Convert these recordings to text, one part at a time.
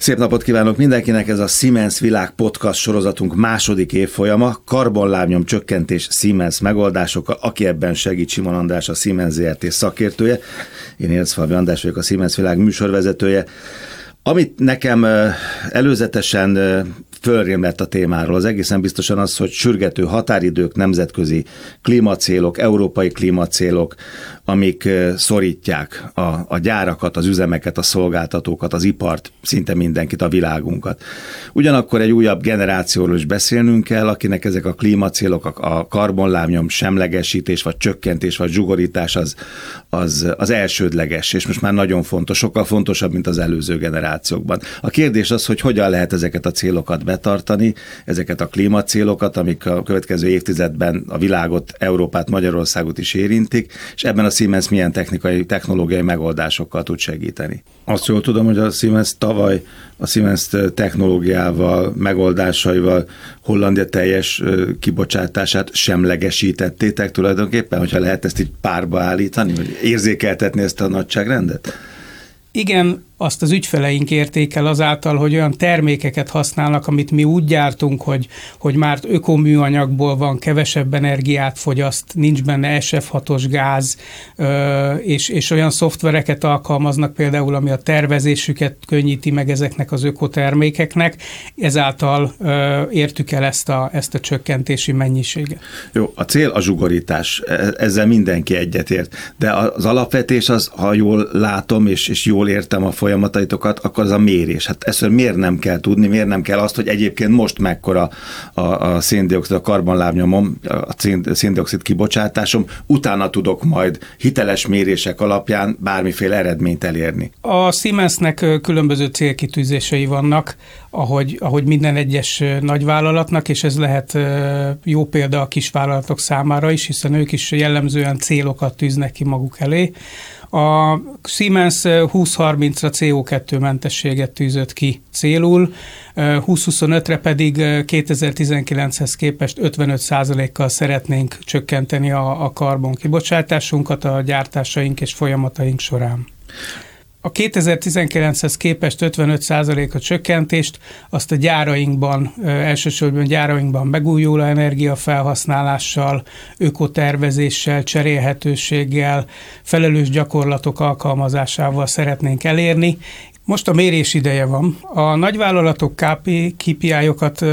Szép napot kívánok mindenkinek, ez a Siemens Világ Podcast sorozatunk második évfolyama, karbonlábnyom csökkentés Siemens megoldásokkal, aki ebben segít Simon András, a Siemens ZRT szakértője. Én Ércfalvi András vagyok, a Siemens Világ műsorvezetője. Amit nekem előzetesen fölrémlett a témáról. Az egészen biztosan az, hogy sürgető határidők, nemzetközi klímacélok, európai klímacélok, amik szorítják a, a gyárakat, az üzemeket, a szolgáltatókat, az ipart, szinte mindenkit, a világunkat. Ugyanakkor egy újabb generációról is beszélnünk kell, akinek ezek a klímacélok, a, a semlegesítés, vagy csökkentés, vagy zsugorítás az, az, az elsődleges, és most már nagyon fontos, sokkal fontosabb, mint az előző generációkban. A kérdés az, hogy hogyan lehet ezeket a célokat betartani, ezeket a klímacélokat, amik a következő évtizedben a világot, Európát, Magyarországot is érintik, és ebben a Siemens milyen technikai, technológiai megoldásokkal tud segíteni. Azt jól tudom, hogy a Siemens tavaly a Siemens technológiával, megoldásaival Hollandia teljes kibocsátását semlegesítettétek tulajdonképpen, hogyha lehet ezt így párba állítani, vagy érzékeltetni ezt a nagyságrendet? Igen, azt az ügyfeleink értékel azáltal, hogy olyan termékeket használnak, amit mi úgy gyártunk, hogy, hogy már ökoműanyagból van, kevesebb energiát fogyaszt, nincs benne SF6-os gáz, és, és olyan szoftvereket alkalmaznak például, ami a tervezésüket könnyíti meg ezeknek az ökotermékeknek, ezáltal értük el ezt a, ezt a csökkentési mennyiséget. Jó, a cél a zsugorítás, e, ezzel mindenki egyetért, de az alapvetés az, ha jól látom és, és jól értem a folyamatot, folyamataitokat, akkor az a mérés. Hát ezt miért nem kell tudni, miért nem kell azt, hogy egyébként most mekkora a, a széndiokszid, a karbonlábnyomom, a széndiokszid kibocsátásom, utána tudok majd hiteles mérések alapján bármiféle eredményt elérni. A Siemensnek különböző célkitűzései vannak, ahogy, ahogy minden egyes nagyvállalatnak, és ez lehet jó példa a kisvállalatok számára is, hiszen ők is jellemzően célokat tűznek ki maguk elé. A Siemens 2030-ra CO2 mentességet tűzött ki célul, 2025-re pedig 2019-hez képest 55%-kal szeretnénk csökkenteni a, a karbon kibocsátásunkat a gyártásaink és folyamataink során. A 2019-hez képest 55% a csökkentést azt a gyárainkban, elsősorban gyárainkban megújuló energiafelhasználással, ökotervezéssel, cserélhetőséggel, felelős gyakorlatok alkalmazásával szeretnénk elérni, most a mérés ideje van. A nagyvállalatok KPI-okat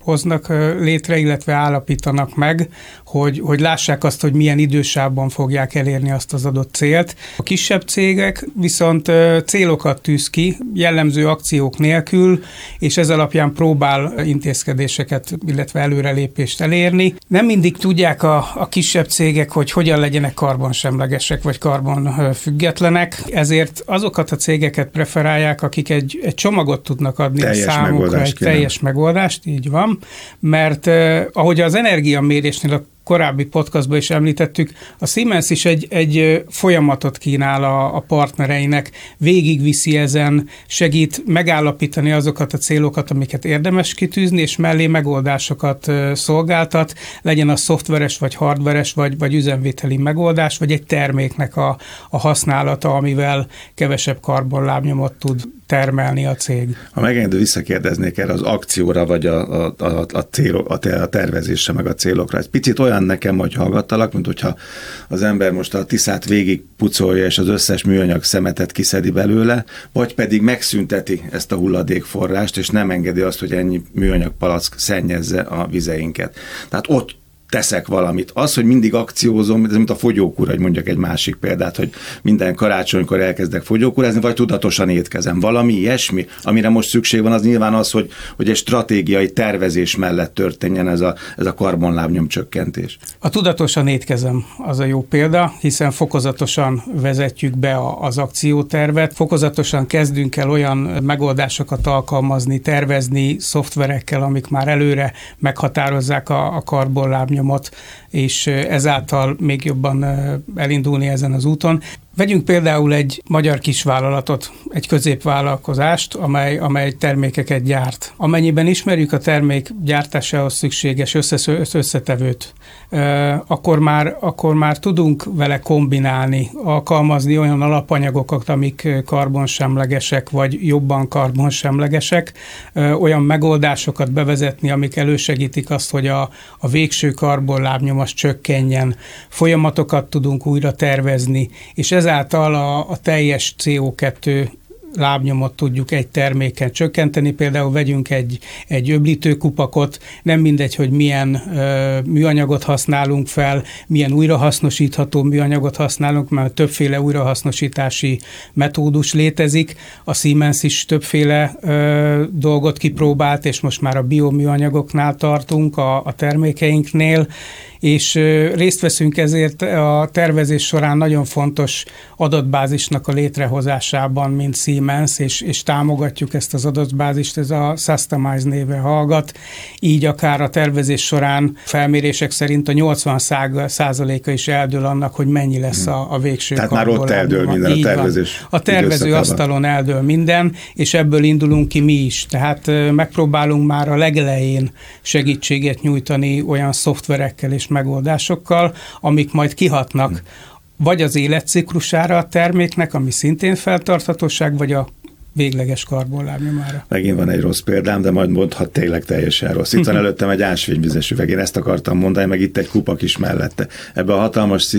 hoznak létre, illetve állapítanak meg, hogy, hogy lássák azt, hogy milyen idősávban fogják elérni azt az adott célt. A kisebb cégek viszont célokat tűz ki, jellemző akciók nélkül, és ez alapján próbál intézkedéseket, illetve előrelépést elérni. Nem mindig tudják a, a kisebb cégek, hogy hogyan legyenek karbonsemlegesek vagy karbonfüggetlenek, ezért azokat a cégeket preferálják, akik egy, egy csomagot tudnak adni teljes a számukra, egy teljes megoldást, így van, mert eh, ahogy az energiamérésnél a korábbi podcastban is említettük, a Siemens is egy, egy folyamatot kínál a, a partnereinek, végigviszi ezen, segít megállapítani azokat a célokat, amiket érdemes kitűzni, és mellé megoldásokat szolgáltat, legyen a szoftveres, vagy hardveres, vagy, vagy üzemvételi megoldás, vagy egy terméknek a, a használata, amivel kevesebb karbonlábnyomot tud termelni a cég. Ha megengedő visszakérdeznék erre az akcióra, vagy a, a, a, a, cél, a tervezésre, meg a célokra. Egy picit olyan nekem, hogy hallgattalak, mint hogyha az ember most a tiszát végig pucolja, és az összes műanyag szemetet kiszedi belőle, vagy pedig megszünteti ezt a hulladékforrást, és nem engedi azt, hogy ennyi műanyag palack szennyezze a vizeinket. Tehát ott teszek valamit. Az, hogy mindig akciózom, ez mint a fogyókúra, hogy mondjak egy másik példát, hogy minden karácsonykor elkezdek fogyókúrázni, vagy tudatosan étkezem. Valami ilyesmi, amire most szükség van, az nyilván az, hogy, hogy egy stratégiai tervezés mellett történjen ez a, ez a karbonlábnyom csökkentés. A tudatosan étkezem az a jó példa, hiszen fokozatosan vezetjük be az akciótervet, fokozatosan kezdünk el olyan megoldásokat alkalmazni, tervezni szoftverekkel, amik már előre meghatározzák a, a karbonlábnyom lábnyomot, és ezáltal még jobban elindulni ezen az úton. Vegyünk például egy magyar kisvállalatot, egy középvállalkozást, amely, amely termékeket gyárt. Amennyiben ismerjük a termék gyártásához szükséges összetevőt, akkor már, akkor már tudunk vele kombinálni, alkalmazni olyan alapanyagokat, amik karbonsemlegesek, vagy jobban karbonsemlegesek, olyan megoldásokat bevezetni, amik elősegítik azt, hogy a, a végső karbonlábnyom az csökkenjen, folyamatokat tudunk újra tervezni, és ezáltal a, a teljes CO2 lábnyomot tudjuk egy terméken csökkenteni. Például vegyünk egy, egy öblítőkupakot, nem mindegy, hogy milyen ö, műanyagot használunk fel, milyen újrahasznosítható műanyagot használunk, mert többféle újrahasznosítási metódus létezik. A Siemens is többféle ö, dolgot kipróbált, és most már a bioműanyagoknál tartunk a, a termékeinknél, és részt veszünk ezért a tervezés során nagyon fontos adatbázisnak a létrehozásában, mint Siemens, és, és támogatjuk ezt az adatbázist, ez a Sustomize néve hallgat, így akár a tervezés során felmérések szerint a 80 százaléka is eldől annak, hogy mennyi lesz a, a végső Tehát már ott eldől minden a tervezés. Van. A tervező asztalon eldől minden, és ebből indulunk ki mi is. Tehát megpróbálunk már a legelején segítséget nyújtani olyan szoftverekkel és megoldásokkal, amik majd kihatnak vagy az életciklusára a terméknek, ami szintén feltarthatóság, vagy a végleges karbonlábnyomára. Megint van egy rossz példám, de majd mondhat tényleg teljesen rossz. Itt van előttem egy ásvényvizes üveg, én ezt akartam mondani, meg itt egy kupak is mellette. Ebben a hatalmas,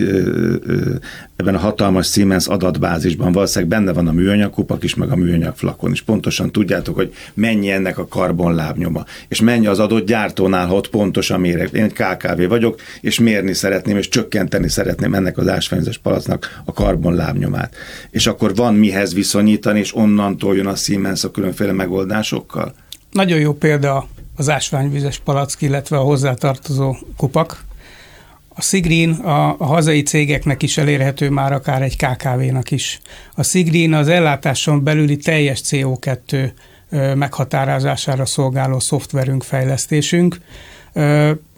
ebben a hatalmas Siemens adatbázisban valószínűleg benne van a műanyag kupak is, meg a műanyag flakon is. Pontosan tudjátok, hogy mennyi ennek a karbonlábnyoma, és mennyi az adott gyártónál, ha ott pontosan mérek. Én egy KKV vagyok, és mérni szeretném, és csökkenteni szeretném ennek az ásványvizes palacnak a karbonlábnyomát. És akkor van mihez viszonyítani, és onnan jön a Siemens a különféle megoldásokkal? Nagyon jó példa az ásványvizes palack, illetve a hozzátartozó kupak. A Sigrin a, a hazai cégeknek is elérhető már akár egy KKV-nak is. A Sigrin az ellátáson belüli teljes CO2 meghatározására szolgáló szoftverünk, fejlesztésünk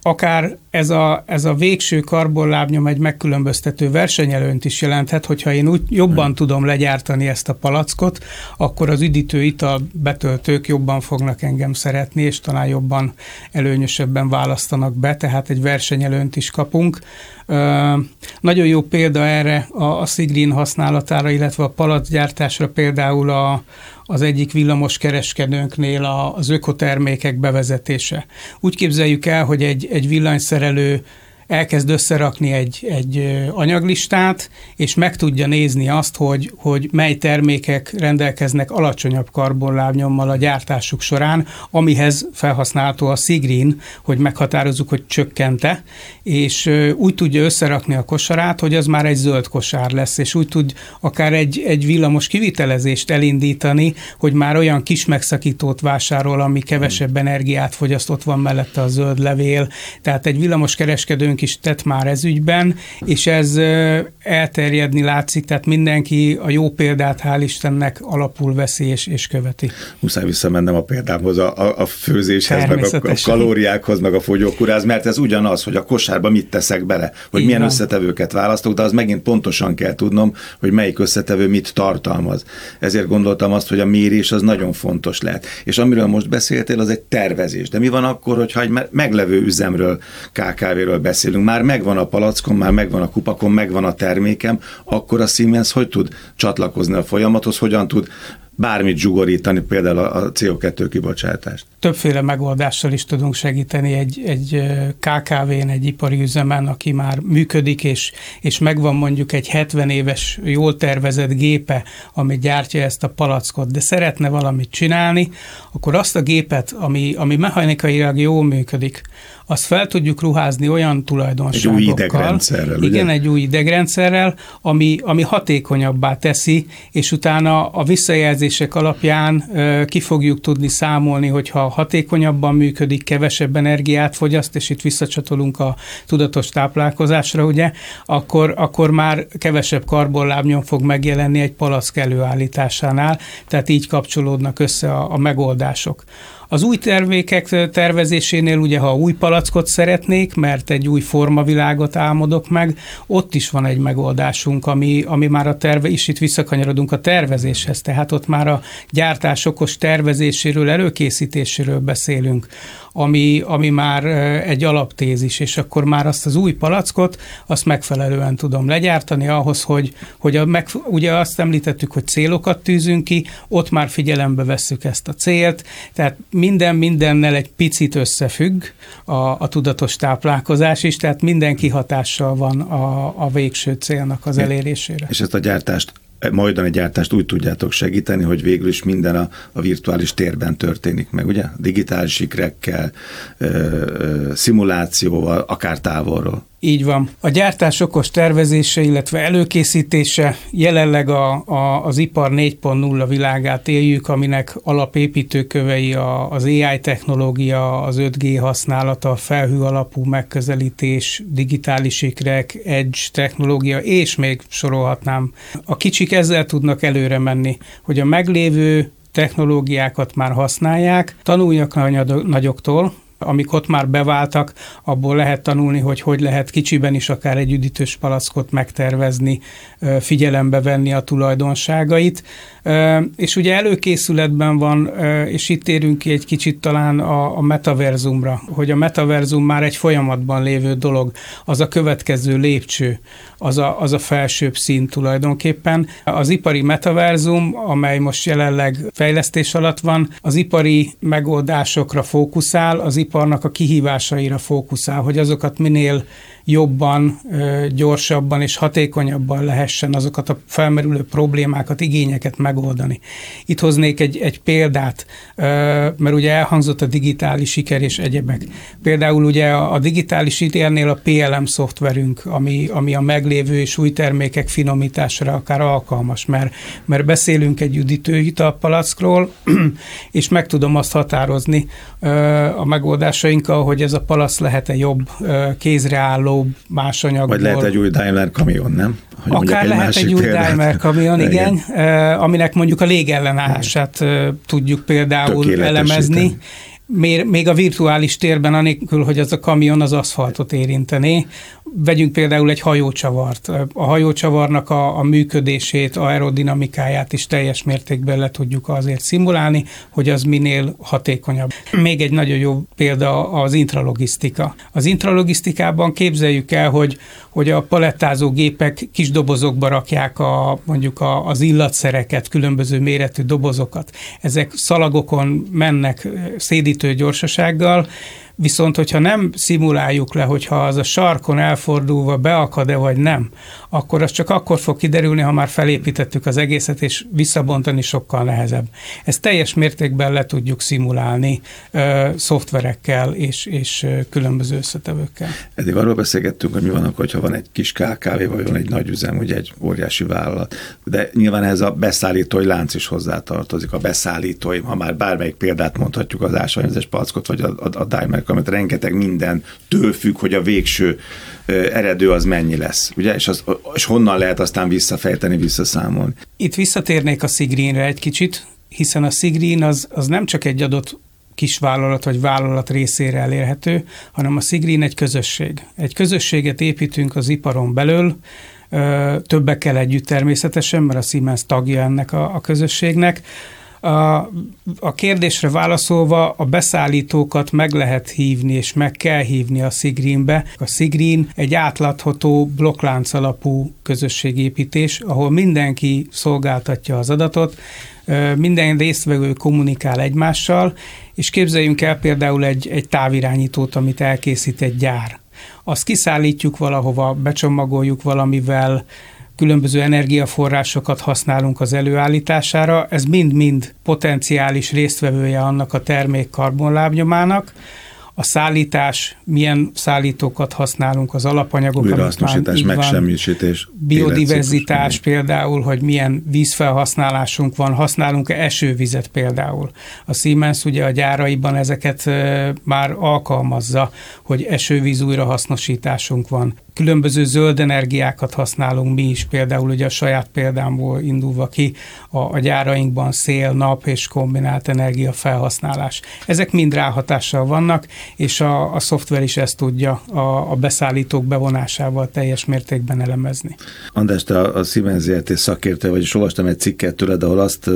akár ez a, ez a végső karbonlábnyom egy megkülönböztető versenyelőnt is jelenthet, hogyha én úgy jobban hmm. tudom legyártani ezt a palackot, akkor az üdítő ital betöltők jobban fognak engem szeretni, és talán jobban előnyösebben választanak be, tehát egy versenyelőnt is kapunk. Ö, nagyon jó példa erre a, a Sigrin használatára, illetve a palackgyártásra például a, az egyik villamos kereskedőnknél az ökotermékek bevezetése. Úgy képzeljük el, hogy egy, egy villanyszerelő elkezd összerakni egy, egy anyaglistát, és meg tudja nézni azt, hogy, hogy mely termékek rendelkeznek alacsonyabb karbonlábnyommal a gyártásuk során, amihez felhasználható a Sigrin, hogy meghatározzuk, hogy csökkente, és úgy tudja összerakni a kosarát, hogy az már egy zöld kosár lesz, és úgy tud akár egy, egy villamos kivitelezést elindítani, hogy már olyan kis megszakítót vásárol, ami kevesebb energiát fogyaszt, ott van mellette a zöld levél, tehát egy villamos kereskedőn kormányunk is tett már ez ügyben, és ez elterjedni látszik, tehát mindenki a jó példát hál' Istennek alapul veszi és, és követi. Muszáj visszamennem a példámhoz, a, a főzéshez, meg a, a kalóriákhoz, meg a fogyókúráz, mert ez ugyanaz, hogy a kosárba mit teszek bele, hogy Így milyen van. összetevőket választok, de az megint pontosan kell tudnom, hogy melyik összetevő mit tartalmaz. Ezért gondoltam azt, hogy a mérés az nagyon fontos lehet. És amiről most beszéltél, az egy tervezés. De mi van akkor, hogyha egy meglevő üzemről, KKV-ről beszél? Beszélünk, már megvan a palackon, már megvan a kupakon, megvan a termékem, akkor a Siemens hogy tud csatlakozni a folyamathoz, hogyan tud bármit zsugorítani, például a CO2 kibocsátást. Többféle megoldással is tudunk segíteni. Egy, egy KKV-n, egy ipari üzemen, aki már működik, és, és megvan mondjuk egy 70 éves, jól tervezett gépe, ami gyártja ezt a palackot, de szeretne valamit csinálni, akkor azt a gépet, ami, ami mechanikailag jól működik, azt fel tudjuk ruházni olyan tulajdonságokkal. Egy új idegrendszerrel. Igen, ugye? egy új idegrendszerrel, ami, ami hatékonyabbá teszi, és utána a visszajelzések alapján ki fogjuk tudni számolni, hogyha hatékonyabban működik, kevesebb energiát fogyaszt, és itt visszacsatolunk a tudatos táplálkozásra, ugye, akkor, akkor már kevesebb karbonlábnyom fog megjelenni egy palack előállításánál, tehát így kapcsolódnak össze a, a megoldások. Az új termékek tervezésénél ugye, ha új palackot szeretnék, mert egy új formavilágot álmodok meg, ott is van egy megoldásunk, ami, ami már a terve, is itt visszakanyarodunk a tervezéshez, tehát ott már a gyártás okos tervezéséről, előkészítéséről beszélünk ami, ami már egy alaptézis, és akkor már azt az új palackot, azt megfelelően tudom legyártani ahhoz, hogy, hogy a, meg, ugye azt említettük, hogy célokat tűzünk ki, ott már figyelembe vesszük ezt a célt, tehát minden mindennel egy picit összefügg a, a tudatos táplálkozás is, tehát minden kihatással van a, a végső célnak az elérésére. És ezt a gyártást majdani gyártást úgy tudjátok segíteni, hogy végül is minden a, a virtuális térben történik meg, ugye? Digitális sikrekkel, ö, ö, szimulációval, akár távolról. Így van. A gyártás okos tervezése, illetve előkészítése jelenleg a, a, az ipar 4.0 világát éljük, aminek alapépítőkövei a, az AI technológia, az 5G használata, a felhő alapú megközelítés, digitális ikrek, edge technológia, és még sorolhatnám. A kicsik ezzel tudnak előre menni, hogy a meglévő technológiákat már használják, tanuljak a nagyoktól, amik ott már beváltak, abból lehet tanulni, hogy hogy lehet kicsiben is akár egy üdítős palackot megtervezni, figyelembe venni a tulajdonságait. És ugye előkészületben van, és itt érünk ki egy kicsit talán a, a metaverzumra, hogy a metaverzum már egy folyamatban lévő dolog, az a következő lépcső, az a, az a felsőbb szint tulajdonképpen. Az ipari metaverzum, amely most jelenleg fejlesztés alatt van, az ipari megoldásokra fókuszál, az iparnak a kihívásaira fókuszál, hogy azokat minél jobban, gyorsabban és hatékonyabban lehessen azokat a felmerülő problémákat, igényeket megoldani. Itt hoznék egy, egy példát, mert ugye elhangzott a digitális siker és egyebek. Például ugye a digitális sikernél a PLM szoftverünk, ami, ami a meglévő és új termékek finomításra akár alkalmas, mert, mert beszélünk egy üdítő italpalackról, és meg tudom azt határozni a megoldásainkkal, hogy ez a palac lehet-e jobb kézreálló olcsóbb más anyagból. Vagy lehet egy új Daimler kamion, nem? Hogy Akár egy lehet egy új példát. Daimler kamion, igen, igen, aminek mondjuk a légellenállását tudjuk például elemezni. Még a virtuális térben, anélkül, hogy az a kamion az aszfaltot érinteni. Vegyünk például egy hajócsavart. A hajócsavarnak a, a működését, aerodinamikáját is teljes mértékben le tudjuk azért szimulálni, hogy az minél hatékonyabb. Még egy nagyon jó példa az intralogisztika. Az intralogisztikában képzeljük el, hogy, hogy a palettázó gépek kis dobozokba rakják a, mondjuk a, az illatszereket, különböző méretű dobozokat. Ezek szalagokon mennek szédítő gyorsasággal, Viszont, hogyha nem szimuláljuk le, hogyha az a sarkon elfordulva beakad-e vagy nem, akkor az csak akkor fog kiderülni, ha már felépítettük az egészet, és visszabontani sokkal nehezebb. Ezt teljes mértékben le tudjuk szimulálni ö, szoftverekkel és, és különböző összetevőkkel. Eddig arról beszélgettünk, hogy mi van akkor, ha van egy kis KKV, vagy van egy nagy üzem, ugye egy óriási vállalat. De nyilván ez a beszállítói lánc is hozzátartozik. A beszállítói, ha már bármelyik példát mondhatjuk, az ásványozás palackot, vagy a, a, a Daimler mert rengeteg minden től függ, hogy a végső eredő az mennyi lesz, ugye? És, az, és honnan lehet aztán visszafejteni, visszaszámolni. Itt visszatérnék a Sigreenre egy kicsit, hiszen a Sigreen az, az nem csak egy adott kisvállalat vagy vállalat részére elérhető, hanem a Sigreen egy közösség. Egy közösséget építünk az iparon belül, többekkel együtt természetesen, mert a Siemens tagja ennek a, a közösségnek, a, kérdésre válaszolva a beszállítókat meg lehet hívni, és meg kell hívni a Sigreenbe. A Sigreen egy átlátható blokklánc alapú közösségépítés, ahol mindenki szolgáltatja az adatot, minden résztvevő kommunikál egymással, és képzeljünk el például egy, egy távirányítót, amit elkészít egy gyár. Azt kiszállítjuk valahova, becsomagoljuk valamivel, különböző energiaforrásokat használunk az előállítására, ez mind-mind potenciális résztvevője annak a termék karbonlábnyomának, a szállítás, milyen szállítókat használunk, az alapanyagok, Újrahasznosítás, megsemmisítés. Biodiverzitás például, hogy milyen vízfelhasználásunk van, használunk-e esővizet például. A Siemens ugye a gyáraiban ezeket már alkalmazza, hogy esővíz újrahasznosításunk van Különböző zöld energiákat használunk mi is, például ugye a saját példámból indulva ki a, a gyárainkban szél, nap és kombinált energia felhasználás. Ezek mind ráhatással vannak, és a, a szoftver is ezt tudja a, a beszállítók bevonásával teljes mértékben elemezni. András, te a, a Siemens ZRT szakértő vagy, és olvastam egy cikket tőled, ahol azt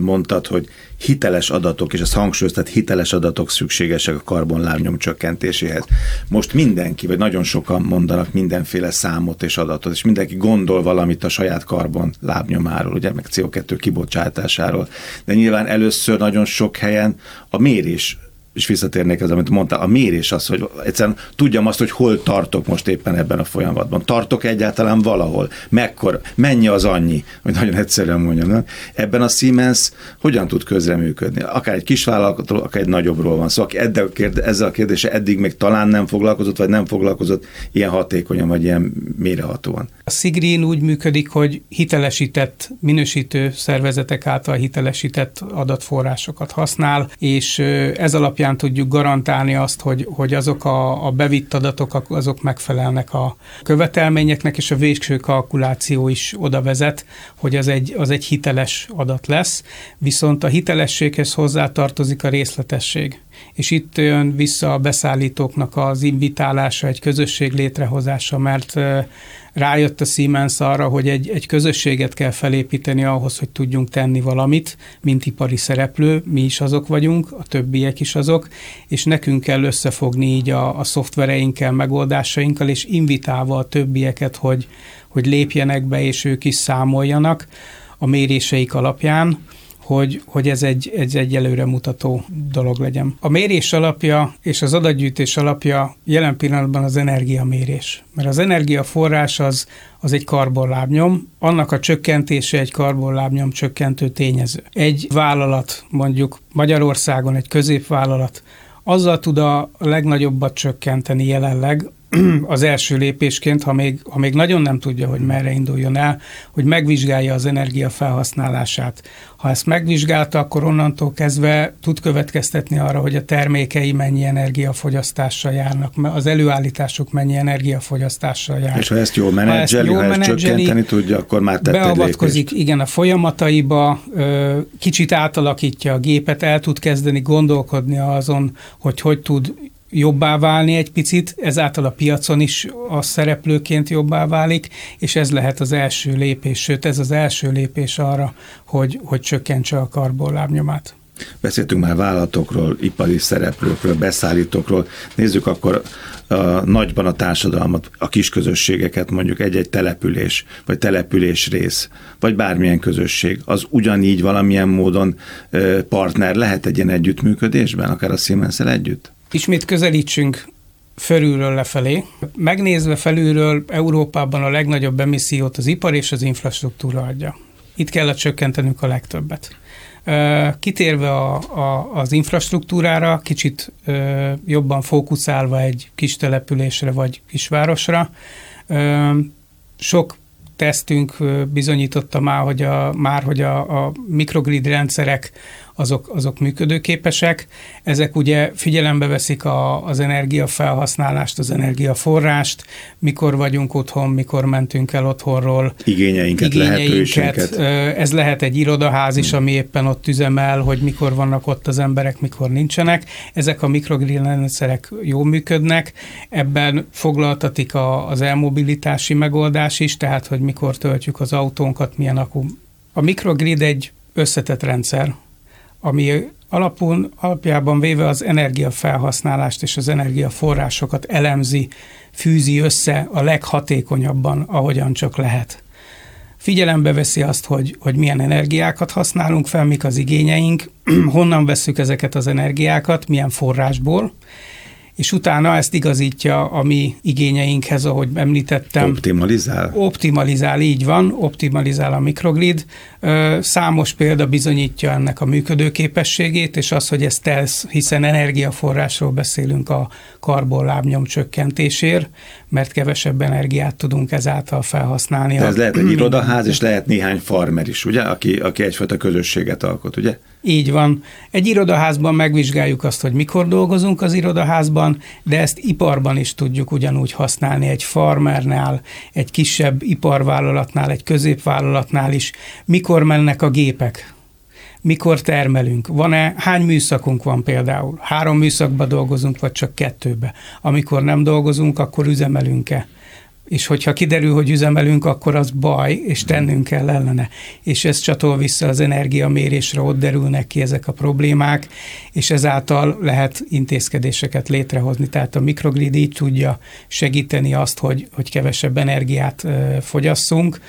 mondtad, hogy hiteles adatok, és ezt hangsúlyoztat, hiteles adatok szükségesek a karbonlábnyom csökkentéséhez. Most mindenki, vagy nagyon sokan mondanak mindenféle számot és adatot, és mindenki gondol valamit a saját karbon lábnyomáról, ugye, meg CO2 kibocsátásáról. De nyilván először nagyon sok helyen a mérés és visszatérnék ez, amit mondtál, a mérés az, hogy egyszerűen tudjam azt, hogy hol tartok most éppen ebben a folyamatban. Tartok egyáltalán valahol? Mekkor? Mennyi az annyi? Hogy nagyon egyszerűen mondjam. Nem? Ebben a Siemens hogyan tud közreműködni? Akár egy kis vállalatról, akár egy nagyobbról van szó. Szóval aki ezzel a kérdése eddig még talán nem foglalkozott, vagy nem foglalkozott ilyen hatékonyan, vagy ilyen mérehatóan. A Sigrin úgy működik, hogy hitelesített, minősítő szervezetek által hitelesített adatforrásokat használ, és ez alapján alapján tudjuk garantálni azt, hogy, hogy azok a, a bevitt adatok, azok megfelelnek a követelményeknek, és a végső kalkuláció is oda vezet, hogy az egy, az egy hiteles adat lesz, viszont a hitelességhez hozzátartozik a részletesség. És itt jön vissza a beszállítóknak az invitálása, egy közösség létrehozása, mert rájött a Siemens arra, hogy egy, egy közösséget kell felépíteni ahhoz, hogy tudjunk tenni valamit, mint ipari szereplő, mi is azok vagyunk, a többiek is azok, és nekünk kell összefogni így a, a szoftvereinkkel, megoldásainkkal, és invitálva a többieket, hogy, hogy lépjenek be, és ők is számoljanak a méréseik alapján, hogy, hogy ez egy, egy, egy előre mutató dolog legyen. A mérés alapja és az adatgyűjtés alapja jelen pillanatban az energiamérés. Mert az energiaforrás az, az egy karbonlábnyom, annak a csökkentése egy karbonlábnyom csökkentő tényező. Egy vállalat, mondjuk Magyarországon egy középvállalat, azzal tud a legnagyobbat csökkenteni jelenleg, az első lépésként, ha még, ha még nagyon nem tudja, hogy merre induljon el, hogy megvizsgálja az energia felhasználását. Ha ezt megvizsgálta, akkor onnantól kezdve tud következtetni arra, hogy a termékei mennyi energiafogyasztással járnak, az előállításuk mennyi energiafogyasztással jár. És ha ezt jól menedzseli, ha, jól ha ezt csökkenteni tudja, akkor már tett Beavatkozik, igen, a folyamataiba, kicsit átalakítja a gépet, el tud kezdeni gondolkodni azon, hogy hogy tud jobbá válni egy picit, ezáltal a piacon is a szereplőként jobbá válik, és ez lehet az első lépés, sőt ez az első lépés arra, hogy, hogy csökkentse a karbonlábnyomát. Beszéltünk már vállalatokról, ipari szereplőkről, beszállítókról. Nézzük akkor a, nagyban a társadalmat, a kis közösségeket, mondjuk egy-egy település, vagy település rész, vagy bármilyen közösség, az ugyanígy valamilyen módon partner lehet egy ilyen együttműködésben, akár a siemens együtt? Ismét közelítsünk felülről lefelé. Megnézve felülről Európában a legnagyobb emissziót az ipar és az infrastruktúra adja. Itt kell a csökkentenünk a legtöbbet. Kitérve a, a, az infrastruktúrára, kicsit jobban fókuszálva egy kis településre vagy kisvárosra, sok tesztünk bizonyította már, hogy a, már, hogy a, a mikrogrid rendszerek azok, azok működőképesek. Ezek ugye figyelembe veszik a, az energiafelhasználást, az energiaforrást, mikor vagyunk otthon, mikor mentünk el otthonról. Igényeinket, igényeinket. Ez lehet egy irodaház is, ami éppen ott üzemel, hogy mikor vannak ott az emberek, mikor nincsenek. Ezek a mikrogrid rendszerek jól működnek. Ebben foglaltatik a, az elmobilitási megoldás is, tehát hogy mikor töltjük az autónkat, milyen akku. A mikrogrid egy összetett rendszer, ami alapon, alapjában véve az energiafelhasználást és az energiaforrásokat elemzi, fűzi össze a leghatékonyabban, ahogyan csak lehet. Figyelembe veszi azt, hogy, hogy milyen energiákat használunk fel, mik az igényeink, honnan veszük ezeket az energiákat, milyen forrásból, és utána ezt igazítja a mi igényeinkhez, ahogy említettem. Optimalizál? Optimalizál, így van, optimalizál a mikrogrid. Számos példa bizonyítja ennek a működőképességét, és az, hogy ez tesz, hiszen energiaforrásról beszélünk a karbonlábnyom csökkentésért, mert kevesebb energiát tudunk ezáltal felhasználni. De ez lehet egy irodaház, és lehet néhány farmer is, ugye, aki, aki egyfajta közösséget alkot, ugye? Így van. Egy irodaházban megvizsgáljuk azt, hogy mikor dolgozunk az irodaházban, de ezt iparban is tudjuk ugyanúgy használni egy farmernál, egy kisebb iparvállalatnál, egy középvállalatnál is. Mikor mennek a gépek? Mikor termelünk, van-e, hány műszakunk van például, három műszakba dolgozunk, vagy csak kettőbe. Amikor nem dolgozunk, akkor üzemelünk-e és hogyha kiderül, hogy üzemelünk, akkor az baj, és tennünk kell ellene. És ez csatol vissza az energiamérésre, ott derülnek ki ezek a problémák, és ezáltal lehet intézkedéseket létrehozni. Tehát a mikrogrid így tudja segíteni azt, hogy, hogy kevesebb energiát fogyasszunk,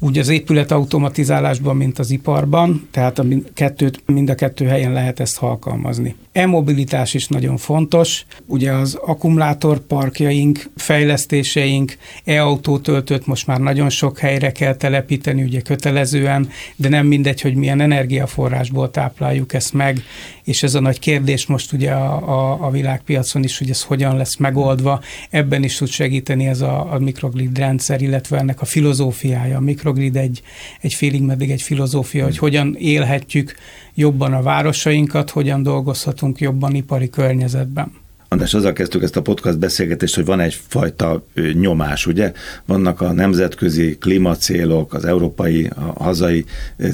úgy az épület automatizálásban, mint az iparban, tehát a kettőt, mind a kettő helyen lehet ezt alkalmazni. E-mobilitás is nagyon fontos, ugye az akkumulátorparkjaink, fejlesztéseink, e-autótöltőt most már nagyon sok helyre kell telepíteni, ugye kötelezően, de nem mindegy, hogy milyen energiaforrásból tápláljuk ezt meg, és ez a nagy kérdés most ugye a, a, a világpiacon is, hogy ez hogyan lesz megoldva, ebben is tud segíteni ez a, a mikrogrid rendszer, illetve ennek a filozófiája. A mikrogrid egy, egy félig meddig egy filozófia, hogy hogyan élhetjük jobban a városainkat, hogyan dolgozhatunk jobban ipari környezetben. András, azzal kezdtük ezt a podcast beszélgetést, hogy van egyfajta nyomás, ugye? Vannak a nemzetközi klímacélok, az európai, a hazai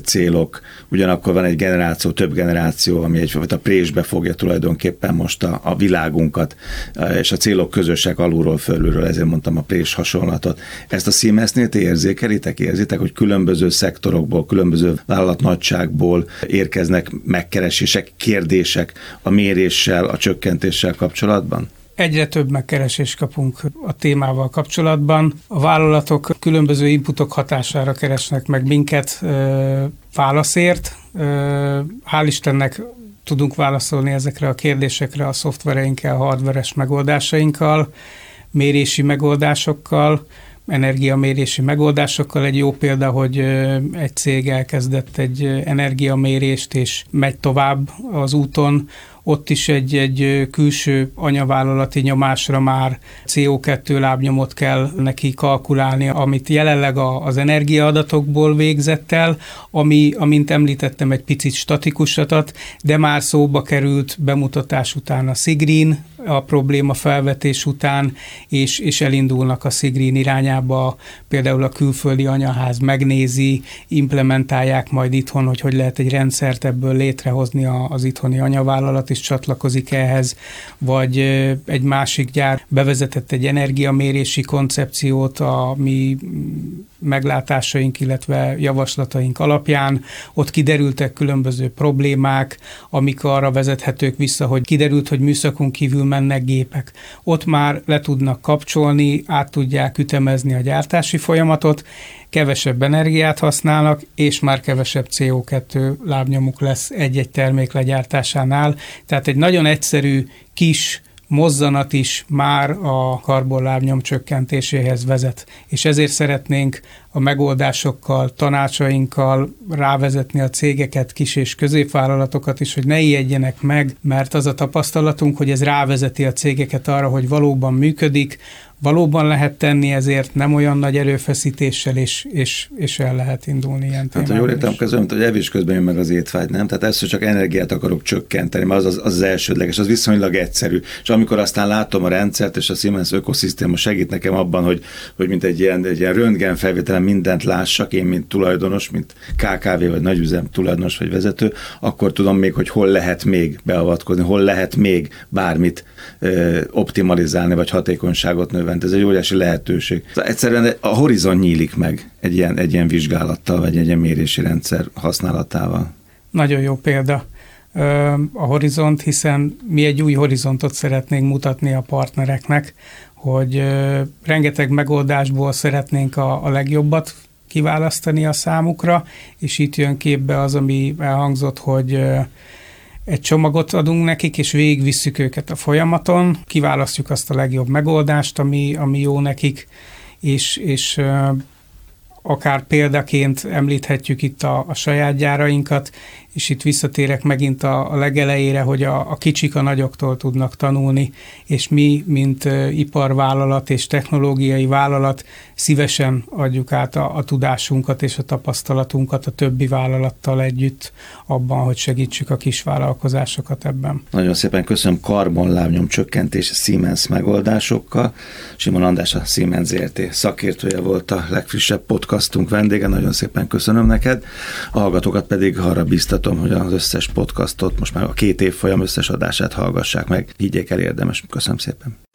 célok, ugyanakkor van egy generáció, több generáció, ami egyfajta présbe fogja tulajdonképpen most a, a világunkat, és a célok közösek alulról, fölülről, ezért mondtam a prés hasonlatot. Ezt a Siemensnél ti érzékelitek, érzitek, hogy különböző szektorokból, különböző vállalatnagyságból érkeznek megkeresések, kérdések a méréssel, a csökkentéssel kapcsolatban? Kapcsolatban? Egyre több megkeresést kapunk a témával kapcsolatban. A vállalatok különböző inputok hatására keresnek meg minket válaszért. Hál' Istennek tudunk válaszolni ezekre a kérdésekre a szoftvereinkkel, hardveres megoldásainkkal, mérési megoldásokkal, energiamérési megoldásokkal. Egy jó példa, hogy egy cég elkezdett egy energiamérést, és megy tovább az úton, ott is egy, egy külső anyavállalati nyomásra már CO2 lábnyomot kell neki kalkulálni, amit jelenleg az energiaadatokból végzett el, ami, amint említettem, egy picit statikus adat, de már szóba került bemutatás után a Sigrin, a probléma felvetés után, és, és elindulnak a Sigrin irányába, például a külföldi anyaház megnézi, implementálják majd itthon, hogy hogy lehet egy rendszert ebből létrehozni az itthoni anyavállalat, is csatlakozik ehhez, vagy egy másik gyár bevezetett egy energiamérési koncepciót, a mi meglátásaink, illetve javaslataink alapján. Ott kiderültek különböző problémák, amik arra vezethetők vissza, hogy kiderült, hogy műszakon kívül mennek gépek. Ott már le tudnak kapcsolni, át tudják ütemezni a gyártási folyamatot, kevesebb energiát használnak, és már kevesebb CO2 lábnyomuk lesz egy-egy termék legyártásánál. Tehát egy nagyon egyszerű, kis mozzanat is már a karbonlábnyom csökkentéséhez vezet. És ezért szeretnénk a megoldásokkal, tanácsainkkal rávezetni a cégeket, kis és középvállalatokat is, hogy ne ijedjenek meg, mert az a tapasztalatunk, hogy ez rávezeti a cégeket arra, hogy valóban működik, valóban lehet tenni, ezért nem olyan nagy erőfeszítéssel, és, és, és el lehet indulni ilyen Hát, ha jól értem, közben, hogy evés közben jön meg az étvágy, nem? Tehát hogy csak energiát akarok csökkenteni, mert az az, az, az elsődleges, az viszonylag egyszerű. És amikor aztán látom a rendszert, és a Siemens ökoszisztéma segít nekem abban, hogy, hogy mint egy ilyen, egy ilyen röntgen felvételen mindent lássak, én, mint tulajdonos, mint KKV vagy nagyüzem tulajdonos vagy vezető, akkor tudom még, hogy hol lehet még beavatkozni, hol lehet még bármit ö, optimalizálni, vagy hatékonyságot növelni. Ez egy óriási lehetőség. Szóval egyszerűen a horizon nyílik meg egy ilyen, egy ilyen vizsgálattal, vagy egy ilyen mérési rendszer használatával. Nagyon jó példa a horizont, hiszen mi egy új horizontot szeretnénk mutatni a partnereknek, hogy rengeteg megoldásból szeretnénk a, a legjobbat kiválasztani a számukra, és itt jön képbe az, ami elhangzott, hogy egy csomagot adunk nekik, és végigvisszük őket a folyamaton, kiválasztjuk azt a legjobb megoldást, ami, ami jó nekik, és, és akár példaként említhetjük itt a, a saját gyárainkat, és itt visszatérek megint a, a legelejére, hogy a, a kicsik a nagyoktól tudnak tanulni, és mi, mint iparvállalat és technológiai vállalat szívesen adjuk át a, a tudásunkat és a tapasztalatunkat a többi vállalattal együtt abban, hogy segítsük a kis vállalkozásokat ebben. Nagyon szépen köszönöm karbonlábnyom csökkentés Siemens megoldásokkal. Simon András a Siemens ZRT szakértője volt a legfrissebb podcastunk vendége. Nagyon szépen köszönöm neked. A hallgatókat pedig arra biztatom, hogy az összes podcastot, most már a két év folyam összes adását hallgassák meg. Higgyék el érdemes. Köszönöm szépen.